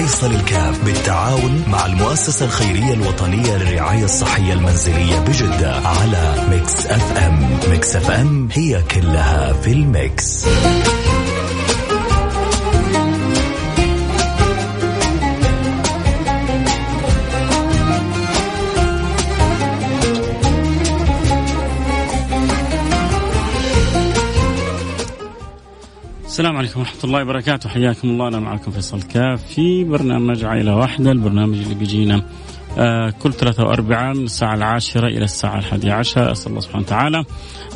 فيصل الكاف بالتعاون مع المؤسسة الخيرية الوطنية للرعاية الصحية المنزلية بجدة على Mix FM. Mix FM هي كلها في ال mix. السلام عليكم ورحمة الله وبركاته. حياكم الله. أنا معكم فيصل كاف في برنامج عائلة واحدة البرنامج اللي بيجينا آه كل ثلاثة وأربعاء من الساعة العاشرة إلى الساعة الحادية عشر أسأل الله سبحانه وتعالى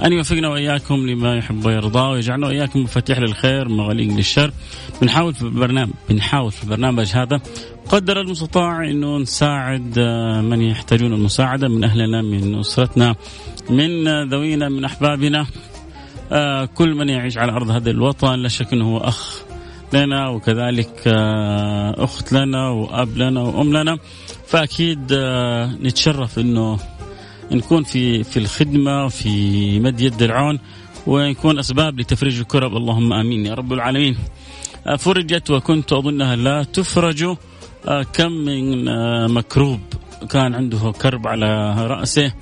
أن يوفقنا وإياكم لما يحب ويرضى ويجعلنا وإياكم مفاتيح للخير مغاليق للشر بنحاول في البرنامج بنحاول في البرنامج هذا. قدر المستطاع أنه نساعد آه من يحتاجون المساعدة من أهلنا من أسرتنا من ذوينا من أحبابنا. كل من يعيش على أرض هذا الوطن لا شك إنه هو أخ لنا وكذلك آه أخت لنا وأب لنا وأم لنا فأكيد آه نتشرف إنه نكون في في الخدمة في مد يد العون ونكون أسباب لتفريج الكرب اللهم آمين يا رب العالمين. آه فرجت وكنت أظنها لا تفرج آه كم من آه مكروب كان عنده كرب على رأسه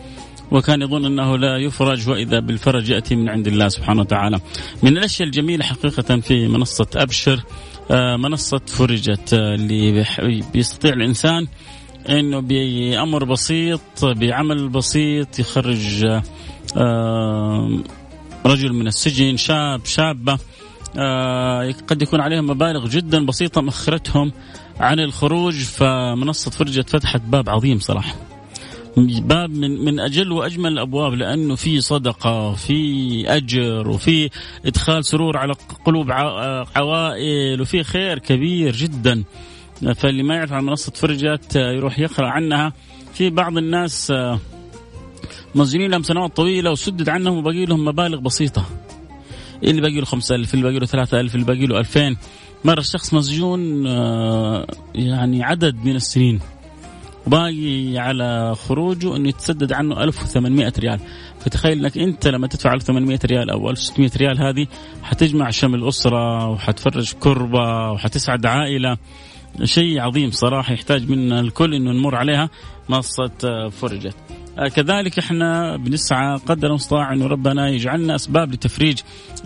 وكان يظن أنه لا يفرج وإذا بالفرج يأتي من عند الله سبحانه وتعالى. من الأشياء الجميلة حقيقة في منصة أبشر منصة فرجت اللي بيستطيع الإنسان إنه بأمر بسيط بعمل بسيط يخرج رجل من السجن شاب شابة قد يكون عليهم مبالغ جدا بسيطة مخرتهم عن الخروج فمنصة فرجت فتحت باب عظيم صراحة. باب من من أجل وأجمل الأبواب لأنه في صدقة في أجر وفي إدخال سرور على قلوب عوائل وفي خير كبير جدا. فاللي ما يعرف عن منصة فرجت يروح يقرأ عنها. في بعض الناس مسجونين لهم سنوات طويلة وسدد عنهم وباقي لهم مبالغ بسيطة. اللي باقي له 5000 اللي باقي له 3000 اللي باقي له 2000 مرة الشخص مسجون يعني عدد من السنين. باقي على خروجه إنه يتسدد عنه 1800 ريال. فتخيل إنك أنت لما تدفع 1800 ريال أو 1600 ريال هذه حتجمع شمل أسرة وحتفرج كربة وحتسعد عائلة. شيء عظيم صراحة يحتاج منا الكل إنه نمر عليها منصة فرجت. كذلك إحنا بنسعى قدر المستطاع إنه ربنا يجعلنا أسباب لتفريج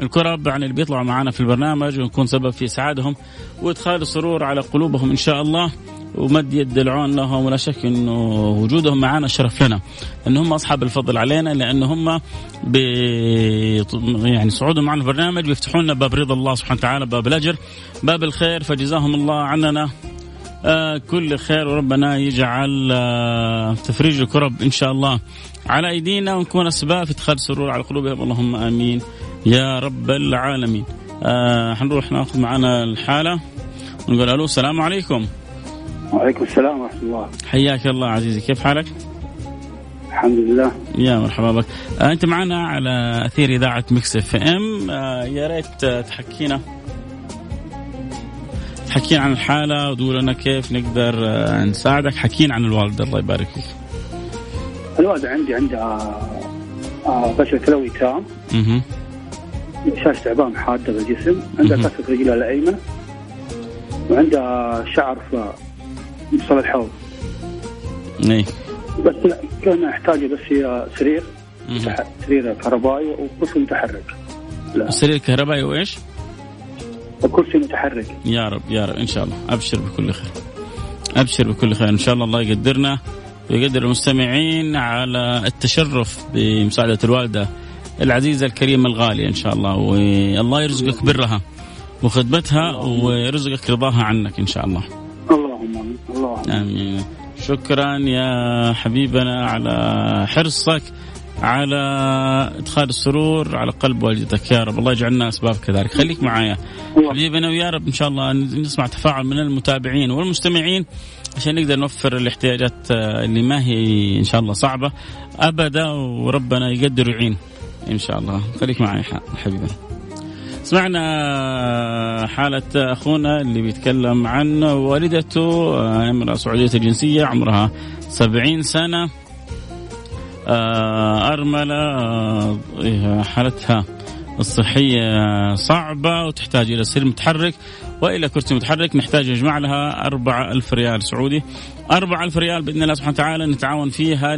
الكرب عن اللي بيطلعوا معنا في البرنامج ونكون سبب في إسعادهم وإدخال السرور على قلوبهم إن شاء الله. ومد يد العون لهم ولا شك إنه وجودهم معنا شرف لنا. ان هم أصحاب الفضل علينا لأن هم ب يعني صعودهم معنا البرنامج بيفتحوا لنا باب رضا الله سبحانه وتعالى باب الأجر باب الخير فجزاهم الله عننا. آه كل خير وربنا يجعل آه تفريج الكرب إن شاء الله على أيدينا ونكون أسباب في ادخال سرور على قلوبهم. اللهم آمين يا رب العالمين. آه حنروح ناخذ معنا الحالة ونقول ألو السلام عليكم. وعليكم السلام ورحمة الله. حياك الله عزيزي كيف حالك؟ الحمد لله. يا مرحبا بك. آه أنت معنا على أثير إذاعة Mix FM. آه يا ريت آه تحكينا. تحكينا عن الحالة وتقول لنا كيف نقدر آه نساعدك. حكينا عن الوالده الله يبارك فيك. الوالدة عندي عندها آه فشل كلوي تام. أها شاش تعبان حادة بالجسم عندها كسر رجلها الأيمن وعندها شعر في مفصل الحوض. اي بس لا كان أحتاج بس هي سرير سرير كهربائي وكرسي متحرك. لا. السرير كهربائي وإيش؟ وكرسي متحرك. يا رب يا رب إن شاء الله. أبشر بكل خير. أبشر بكل خير. إن شاء الله الله يقدرنا ويقدر المستمعين على التشرف بمساعدة الوالدة العزيزة الكريمة الغالية إن شاء الله. والله يرزقك برها وخدمتها ويرزقك رضاها عنك إن شاء الله. اللهم آمين. امين شكرا يا حبيبنا على حرصك على إدخال السرور على قلب والدتك. يا رب الله يجعلنا أسباب كذلك. خليك معايا. حبيبنا ويا رب إن شاء الله نسمع تفاعل من المتابعين والمستمعين عشان نقدر نوفر الاحتياجات آه، اللي ما هي إن شاء الله صعبة ابدا وربنا يقدر ويعين إن شاء الله. خليك معي ح- حبيبنا. سمعنا حالة أخونا اللي بيتكلم عن والدته آه، أمرأة سعودية الجنسية عمرها سبعين سنة. آه، أرملة آه، إيه، حالتها الصحية صعبة وتحتاج إلى سرير متحرك. وإلى كرسي متحرك نحتاج نجمع لها أربعة ألف ريال سعودي. أربعة ألف ريال بإذن الله سبحانه وتعالى نتعاون فيها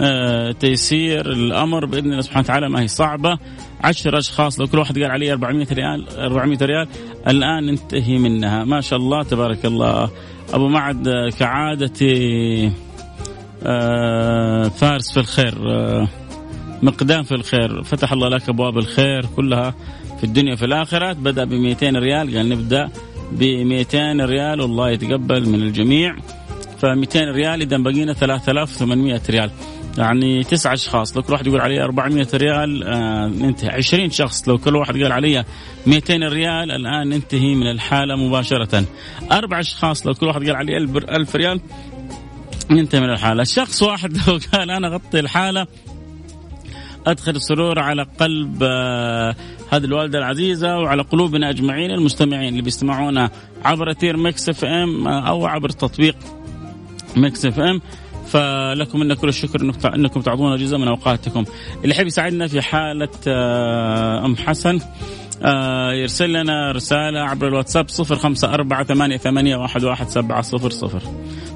لتيسير الأمر بإذن الله سبحانه وتعالى ما هي صعبة. 10 أشخاص لو كل واحد قال علي 400 ريال 400 ريال الآن ننتهي منها. ما شاء الله تبارك الله. أبو معد آه، كعادتي آه، فارس في الخير آه، مقدام في الخير. فتح الله لك أبواب الخير كلها في الدنيا في الآخرة. بدأ ب 200 ريال قال نبدأ ب 200 ريال. والله يتقبل من الجميع. ف 200 ريال إذا بقينا 3800 ريال. يعني تسعة أشخاص. لو كل واحد يقول علي 400 ريال آه ننتهي 20 شخص. لو كل واحد قال علي 200 ريال الآن ننتهي من الحالة مباشرة. أربع أشخاص. لو كل واحد قال علي 1000 ريال ننتهي من الحالة. شخص واحد لو قال أنا أغطي الحالة أدخل السرور على قلب آه هذه الوالدة العزيزة وعلى قلوبنا أجمعين المستمعين اللي بيستمعونا عبر أثير Mix FM أو عبر تطبيق Mix FM. فلكم منا كل الشكر انكم تعطونا جزء من اوقاتكم. اللي يحب يساعدنا في حالة أم حسن يرسل لنا رسالة عبر الواتساب صفر خمسة أربعة ثمانية, ثمانية واحد, واحد سبعة صفر صفر.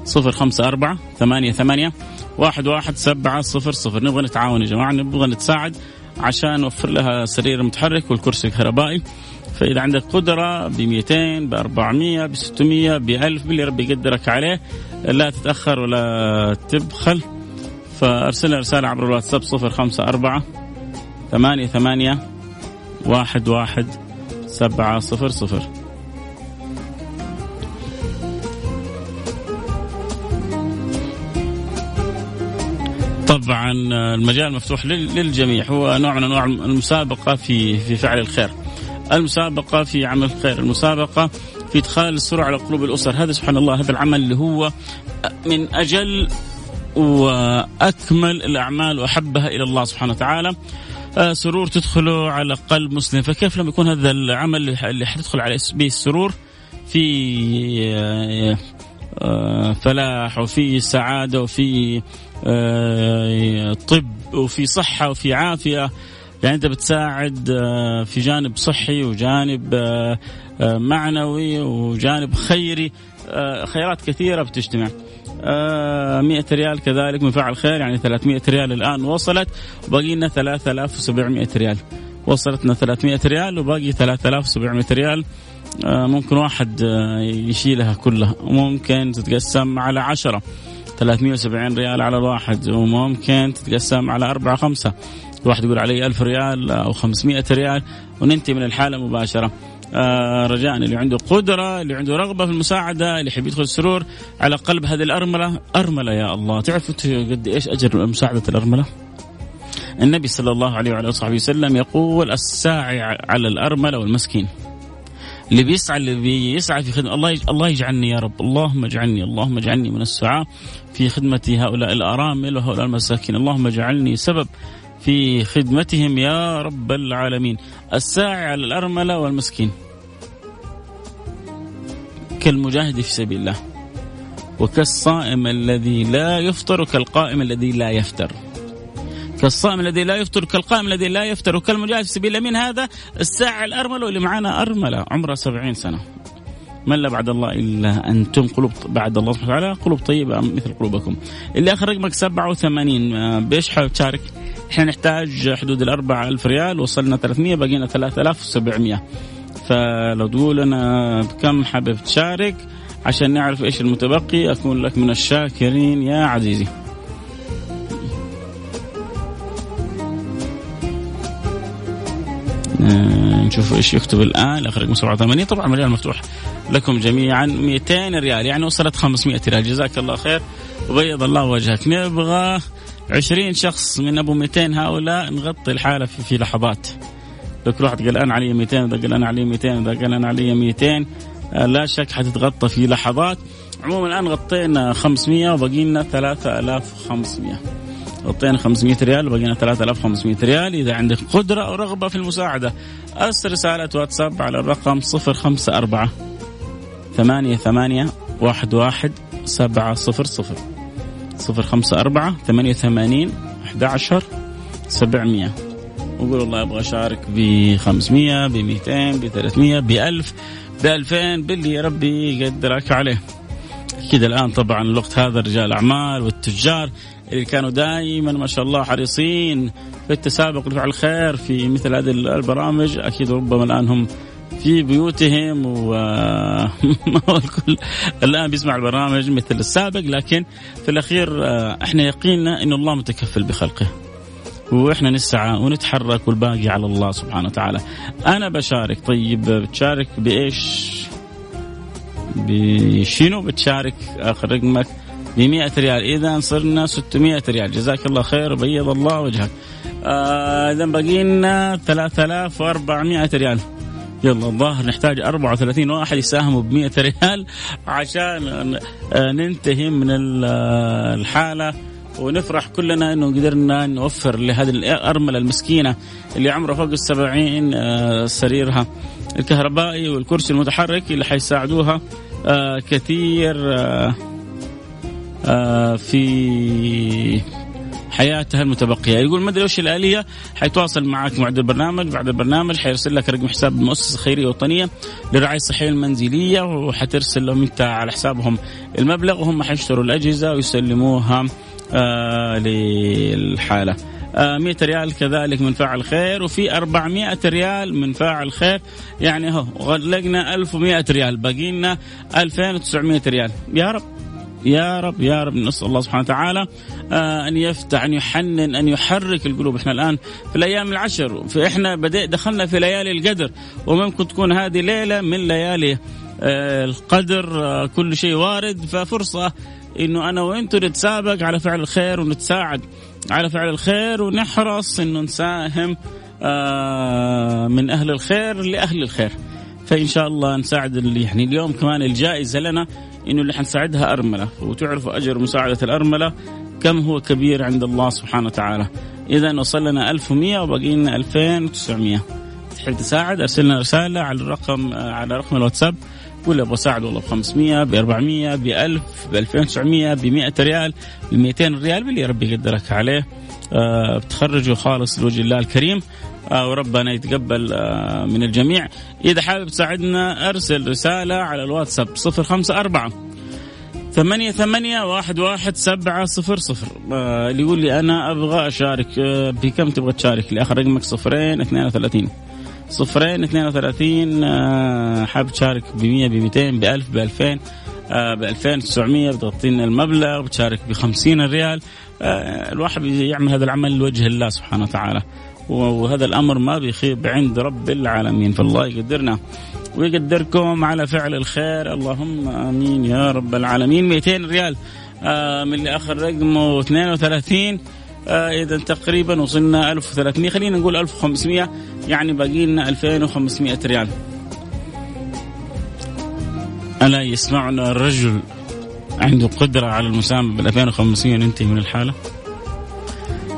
صفر خمسة أربعة ثمانية, ثمانية واحد, واحد سبعة صفر صفر. نبغى نتعاون يا جماعة نبغى نتساعد عشان نوفر لها سرير متحرك والكرسي الكهربائي. فإذا عندك قدرة ب 200 ب 400 ب 600 ب 1000 باللي ربي يقدرك عليه لا تتأخر ولا تبخل فأرسل رسالة عبر الواتساب 054 ثمانية ثمانية واحد واحد سبعة صفر صفر طبعا المجال مفتوح للجميع هو نوع من أنواع المسابقة في في فعل الخير. المسابقة في عمل الخير، المسابقة في ادخال السرعة على قلوب الأسر، هذا سبحان الله هذا العمل اللي هو من أجل وأكمل الأعمال وأحبها إلى الله سبحانه وتعالى. سرور تدخله على قلب مسلم، فكيف لما يكون هذا العمل اللي حتدخل على به السرور؟ في فلاح وفي سعادة وفي طب وفي صحة وفي عافية. يعني أنت بتساعد في جانب صحي وجانب معنوي وجانب خيري. خيرات كثيرة بتجتمع. 100 ريال كذلك من فعل خير يعني 300 ريال الآن وصلت. وباقي لنا 3700 ريال. وصلتنا 300 ريال وباقي 3700 ريال. ممكن واحد يشيلها كلها. ممكن تتقسم على عشرة. 370 ريال على الواحد وممكن تتقسم على أربعة خمسة. الواحد يقول علي ألف ريال أو 500 ريال وننتهي من الحالة مباشرة. آه رجاء اللي عنده قدرة اللي عنده رغبة في المساعدة اللي يحب يدخل السرور على قلب هذه الأرملة. أرملة يا الله تعرفوا قد إيش أجر مساعدة الأرملة؟ النبي صلى الله عليه وعلى وصحبه وسلم يقول الساعي على الأرملة والمسكين. اللي بيسعى اللي بيسعى في خدمة الله الله يجعلني يا رب. اللهم اجعلني اللهم اجعلني من السعاة في خدمة هؤلاء الأرامل وهؤلاء المساكين. اللهم اجعلني سبب في خدمتهم يا رب العالمين. الساعي على الأرملة والمسكين. كالمجاهد في سبيل الله. وكالصائم الذي لا يفطر وكالقائم الذي لا يفتر كالصائم الذي لا يفطر كالقائم الذي لا يفتر وكالمجاهد في سبيل الله من هذا؟ الساعي الأرملة اللي معانا أرملة عمرها سبعين سنة. من لا بعد الله إلا أنتم قلوب بعد الله سبحانه وتعالى قلوب طيبة مثل قلوبكم. اللي آخر رقمك 87 بإيش حابب تشارك؟ إحنا نحتاج حدود الأربعة ألف ريال وصلنا 300 بقينا 3700 فلو تقول أنا بكم حابب تشارك عشان نعرف إيش المتبقي أكون لك من الشاكرين يا عزيزي. نشوف إيش يكتب الآن. آخر رقم 87 طبعا مجال مفتوح لكم جميعا. 200 ريال يعني وصلت 500 ريال. جزاك الله خير. وبيض الله وجهك. نبغى 20 شخص من أبو 200 هؤلاء نغطي الحالة في, في لحظات. كل واحد قال أنا علي 200 اذا قال أنا علي 200 اذا قال أنا علي 200 لا شك حتتغطى في لحظات. عموما الآن غطينا 500 وبقي لنا 3500 غطينا 500 ريال وبقينا 3500 ريال. إذا عندك قدرة أو رغبة في المساعدة أرسل رسالة واتساب على الرقم 054 ثمانية ثمانية واحد واحد سبعة صفر صفر. صفر خمسة أربعة ثمانية ثمانين أحد عشر سبعمية وقول والله أبغى اشارك ب 500 ب 200 ب 300 ب 1000 ب 2000 باللي ربي يقدرك عليه. كذا الآن طبعا الوقت هذا رجال الاعمال والتجار اللي كانوا دائما ما شاء الله حريصين في التسابق لفعل الخير في مثل هذه البرامج أكيد ربما الآن هم في بيوتهم والكل الآن بيسمع البرامج مثل السابق لكن في الأخير آه، إحنا يقيننا إن الله متكفل بخلقه وإحنا نسعى ونتحرك والباقي على الله سبحانه وتعالى. أنا بشارك طيب بتشارك بإيش؟ بشنو بتشارك آخر رقمك ب 100 ريال إذا صرنا 600 ريال جزاك الله خير وبيض الله وجهك. آه إذا باقي لنا 3400 ريال. يلا الظاهر نحتاج 34 واحد يساهموا ب 100 ريال عشان ننتهي من الحالة ونفرح كلنا إنه قدرنا نوفر لهذه الأرملة المسكينة اللي عمرها فوق السبعين آه، سريرها. الكهربائي والكرسي المتحرك اللي حيساعدوها آه، كثير آه، في حياتها المتبقية. يقول ما أدري وش الآلية حيتواصل معك معد البرنامج بعد البرنامج حيرسل لك رقم حساب مؤسسة خيرية وطنية للرعايه الصحية المنزلية وحترسل لهم أنت على حسابهم المبلغ وهم حيشتروا الأجهزة ويسلموها آه للحالة. آه 100 ريال كذلك من فاعل خير وفي 400 ريال من فاعل خير. يعني هو غلقنا 1100 ريال باقي لنا 2900 ريال. يا رب. يا رب يا رب. نسأل الله سبحانه وتعالى آه أن يفتح أن يحنن أن يحرك القلوب. إحنا الآن في الأيام العشر فاحنا بدأ دخلنا في ليالي القدر. وممكن تكون هذه ليلة من ليالي آه القدر آه كل شيء وارد. ففرصة إنه أنا وأنتم نتسابق على فعل الخير ونتساعد على فعل الخير ونحرص إنه نساهم من أهل الخير لأهل الخير. فإن شاء الله نساعد يعني اليوم كمان الجائزة لنا. إنه اللي حنساعدها أرملة. وتعرفوا أجر مساعدة الأرملة كم هو كبير عند الله سبحانه وتعالى. إذا وصل لنا 1100 وباقي لنا 2900. تحب تساعد؟ أرسل لنا رسالة على الرقم على رقم الواتساب. قول أبغى اساعد والله ب 500 ب 400 ب 1000 ب 2900 ب 100 ريال ب 200 ريال باللي ربي يقدرك عليه. أه بتخرجه خالص لوجه الله الكريم. وربنا يتقبل أه من الجميع. إذا حابب تساعدنا أرسل رسالة على الواتساب 054 ثمانية ثمانية واحد واحد سبعة صفر صفر. آه اللي يقول لي أنا أبغى أشارك آه بكم تبغى تشارك؟ لي آخر رقمك صفرين اثنين وثلاثين. صفرين 32 آه حاب تشارك ب 100 ب 200 ب 1000 ب 2000 آه ب 2900 بتغطينا المبلغ بتشارك ب 50 ريال آه الواحد يعمل هذا العمل لوجه الله سبحانه وتعالى. وهذا الأمر ما بيخيب عند رب العالمين. فالله يقدرنا ويقدركم على فعل الخير. اللهم آمين يا رب العالمين. 200 ريال آه من اللي آخر رقمه 32 آه إذا تقريبا وصلنا 1300 خلينا نقول 1500 يعني باقي لنا 2500 ريال. ألا يسمعنا الرجل عنده قدرة على المساهمة بال 2500 ننتهي من الحالة؟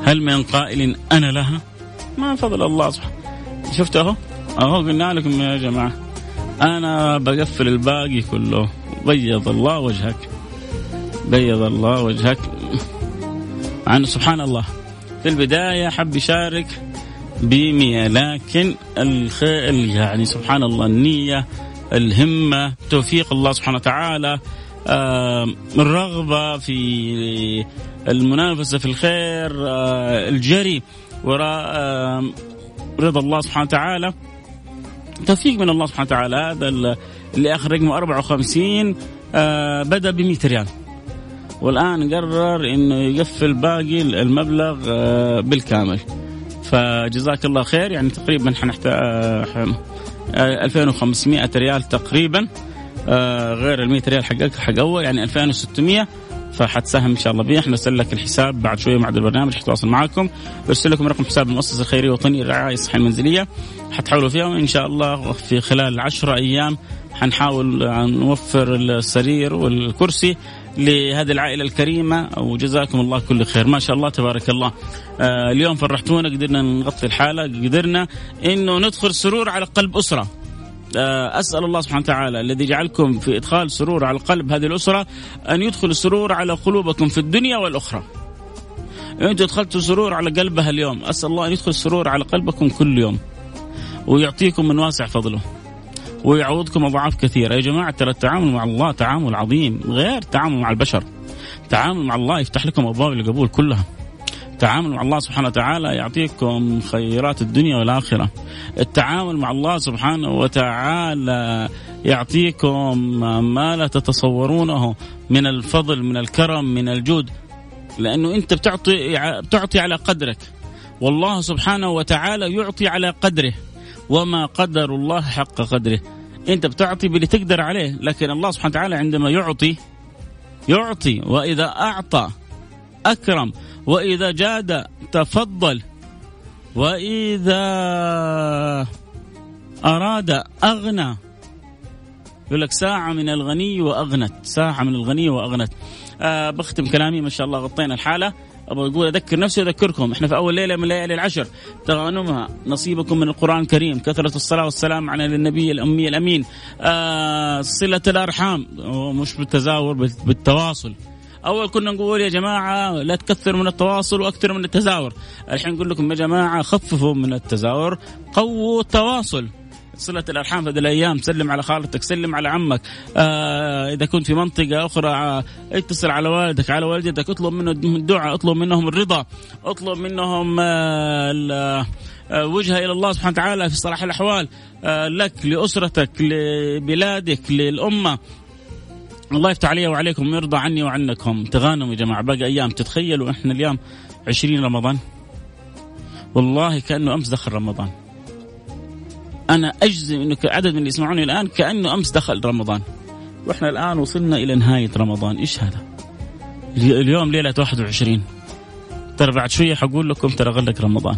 هل من قائل أنا لها؟ ما فضل الله سبحانه. شفت أهو؟ أهو قلنا لكم يا جماعة أنا بقفل الباقي كله. بيض الله وجهك. بيض الله وجهك. عن سبحان الله. في البداية حب يشارك بمية لكن الخير يعني سبحان الله النية الهمة توفيق الله سبحانه وتعالى الرغبة في المنافسة في الخير الجري. وراء آه رضا الله سبحانه وتعالى. توفيق من الله سبحانه وتعالى. هذا اللي آخر رقمه 54 آه بدأ ب 100 ريال والآن قرر إنه يقفل باقي المبلغ آه بالكامل. فجزاك الله خير. يعني تقريبا حنحتاج 2500 ريال تقريبا آه غير ال 100 ريال حقك حق أول. يعني 2600 فحتساهم إن شاء الله بيه نرسل لك الحساب بعد شوية مع البرنامج حتواصل معكم برسل لكم رقم حساب المؤسسة الخيرية الوطنيه للرعايه الصحيه المنزليه حتحولوا فيها وإن شاء الله في خلال 10 أيام حنحاول نوفر السرير والكرسي لهذه العائلة الكريمة وجزاكم الله كل خير. ما شاء الله تبارك الله. آه اليوم فرحتونا قدرنا نغطي الحالة قدرنا إنه ندخل سرور على قلب أسرة. أسأل الله سبحانه وتعالى الذي جعلكم في إدخال سرور على قلب هذه الأسرة أن يدخل السرور على قلوبكم في الدنيا والأخرى. أنتم دخلتوا سرور على قلبها اليوم أسأل الله أن يدخل السرور على قلبكم كل يوم ويعطيكم من واسع فضله ويعوضكم أضعاف كثيرة. يا جماعة ترى التعامل مع الله تعامل عظيم غير التعامل مع البشر. التعامل مع الله يفتح لكم أبواب القبول كلها. التعامل مع الله سبحانه وتعالى يعطيكم خيرات الدنيا والآخرة. التعامل مع الله سبحانه وتعالى يعطيكم ما لا تتصورونه من الفضل من الكرم من الجود. لأنه أنت بتعطي بتعطي على قدرك. والله سبحانه وتعالى يعطي على قدره. وما قدر الله حق قدره. أنت بتعطي باللي تقدر عليه. لكن الله سبحانه وتعالى عندما يعطي يعطي. وإذا أعطى أكرم وإذا جاد تفضل. وإذا أراد أغنى. يقول لك ساعة من الغني وأغنت. ساعة من الغني وأغنت. آه بختم كلامي. ما شاء الله غطينا الحالة. أبغى أقول أذكر نفسي وأذكركم. إحنا في أول ليلة من ليالي العشر. تغانمها نصيبكم من القرآن الكريم. كثرة الصلاة والسلام على النبي الأمي الأمين. آه صلة الأرحام. مش بالتزاور بالتواصل. أول كنا نقول يا جماعة لا تكثروا من التواصل واكثروا من التزاور. الحين نقول لكم يا جماعة خففوا من التزاور قووا التواصل. صلة الأرحام في هذه الأيام. سلم على خالتك سلم على عمك. آه إذا كنت في منطقة أخرى آه اتصل على والدك على والدتك. اطلب منهم الدعاء اطلب منهم الرضا اطلب منهم آه آه وجهة إلى الله سبحانه وتعالى في صلاح الأحوال. آه لك لأسرتك لبلادك للأمة. الله يفتح علي وعليكم ويرضى عني وعنكم. تغانم يا جماعة. باقي أيام. تتخيلوا إحنا اليوم عشرين رمضان؟ والله كأنه أمس دخل رمضان. أنا أجزم انه عدد من اللي يسمعوني الآن كأنه أمس دخل رمضان. وإحنا الآن وصلنا إلى نهاية رمضان. إيش هذا؟ اليوم ليلة 21 ترى بعد شوية حقول لكم ترى غلق رمضان.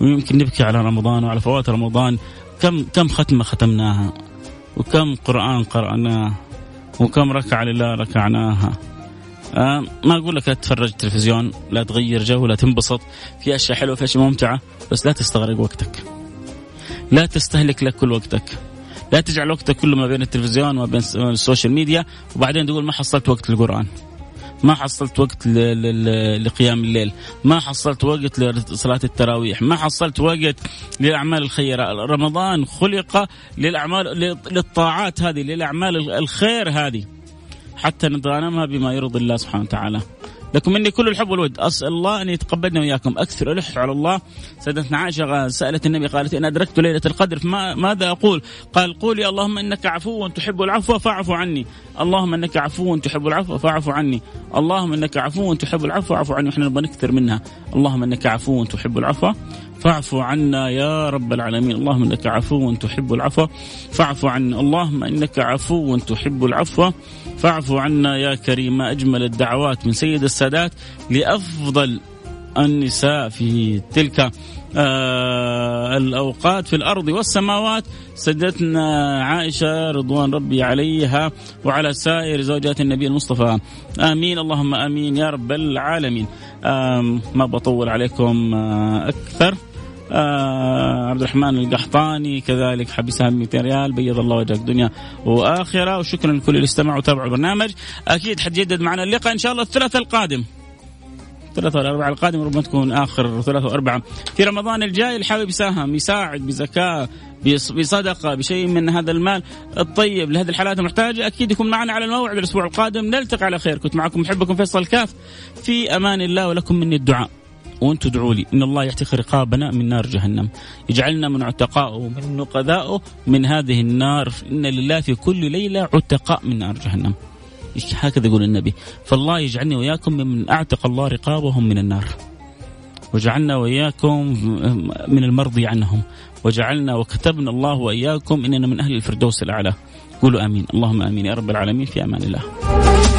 ويمكن نبكي على رمضان وعلى فوات رمضان. كم كم ختمة ختمناها؟ وكم قرآن قرأناه؟ وكم ركعة لله ركعناها. آه ما أقول لك لا تتفرج تلفزيون لا تغير جو لا تنبسط. في أشياء حلوة في أشياء ممتعة بس لا تستغرق وقتك. لا تستهلك لك كل وقتك. لا تجعل وقتك كله ما بين التلفزيون وما بين ال social media وبعدين تقول ما حصلت وقت للقرآن. ما حصلت وقت لقيام الليل ما حصلت وقت لصلاة التراويح ما حصلت وقت للأعمال الخيرة. رمضان خلق للأعمال للطاعات هذه للأعمال الخير هذه حتى نتغانمها بما يرضي الله سبحانه وتعالى. لكم مني كل الحب والود. أسأل الله أن يتقبلنا وإياكم. أكثر الح على الله. سيدتنا عائشة سألت النبي قالت إن أدركت ليلة القدر فماذا أقول؟ قال قولي اللهم إنك عفو تحب العفو فاعف عني. اللهم إنك عفو تحب العفو فاعف عني. اللهم إنك عفو تحب العفو فاعف عني. إحنا نبغى نكثر منها. اللهم إنك عفو تحب العفو فاعف عنا يا رب العالمين. اللهم إنك عفو تحب العفو فاعف عنا. اللهم إنك عفو تحب العفو فاعف عنا يا كريم ما أجمل الدعوات من سيد السادات لأفضل النساء في تلك آه الأوقات في الأرض والسماوات. سيدتنا عائشة رضوان ربي عليها وعلى سائر زوجات النبي المصطفى. آمين اللهم آمين يا رب العالمين. ما بطول عليكم آه أكثر. آه عبد الرحمن القحطاني كذلك حبسها 200 ريال بيض الله وجهك دنيا وآخرة وشكرا لكل اللي استمعوا وتابعوا البرنامج. أكيد حتجدد معنا اللقاء إن شاء الله الثلاثاء القادم. الثلاثاء والاربعاء القادم ربما تكون آخر ثلاثاء واربعاء في رمضان الجاي اللي حابب يساهم يساعد بزكاة بصدقة بشيء من هذا المال الطيب لهذه الحالات المحتاجة. أكيد يكون معنا على الموعد الأسبوع القادم. نلتقي على خير. كنت معكم محبكم فيصل الكاف. في أمان الله ولكم مني الدعاء. وأنتم ادعوا لي. إن الله يحتقر رقابنا من نار جهنم. يجعلنا من عتقائه ومن نقذائه من هذه النار. إن لله في كل ليلة عتقاء من نار جهنم. هكذا يقول النبي؟ فالله يجعلني وإياكم ممن أعتق الله رقابهم من النار. وجعلنا وإياكم من المرضي عنهم. وجعلنا وكتبنا الله وإياكم إننا من أهل الفردوس الأعلى. قولوا آمين. اللهم آمين. يا رب العالمين. في أمان الله.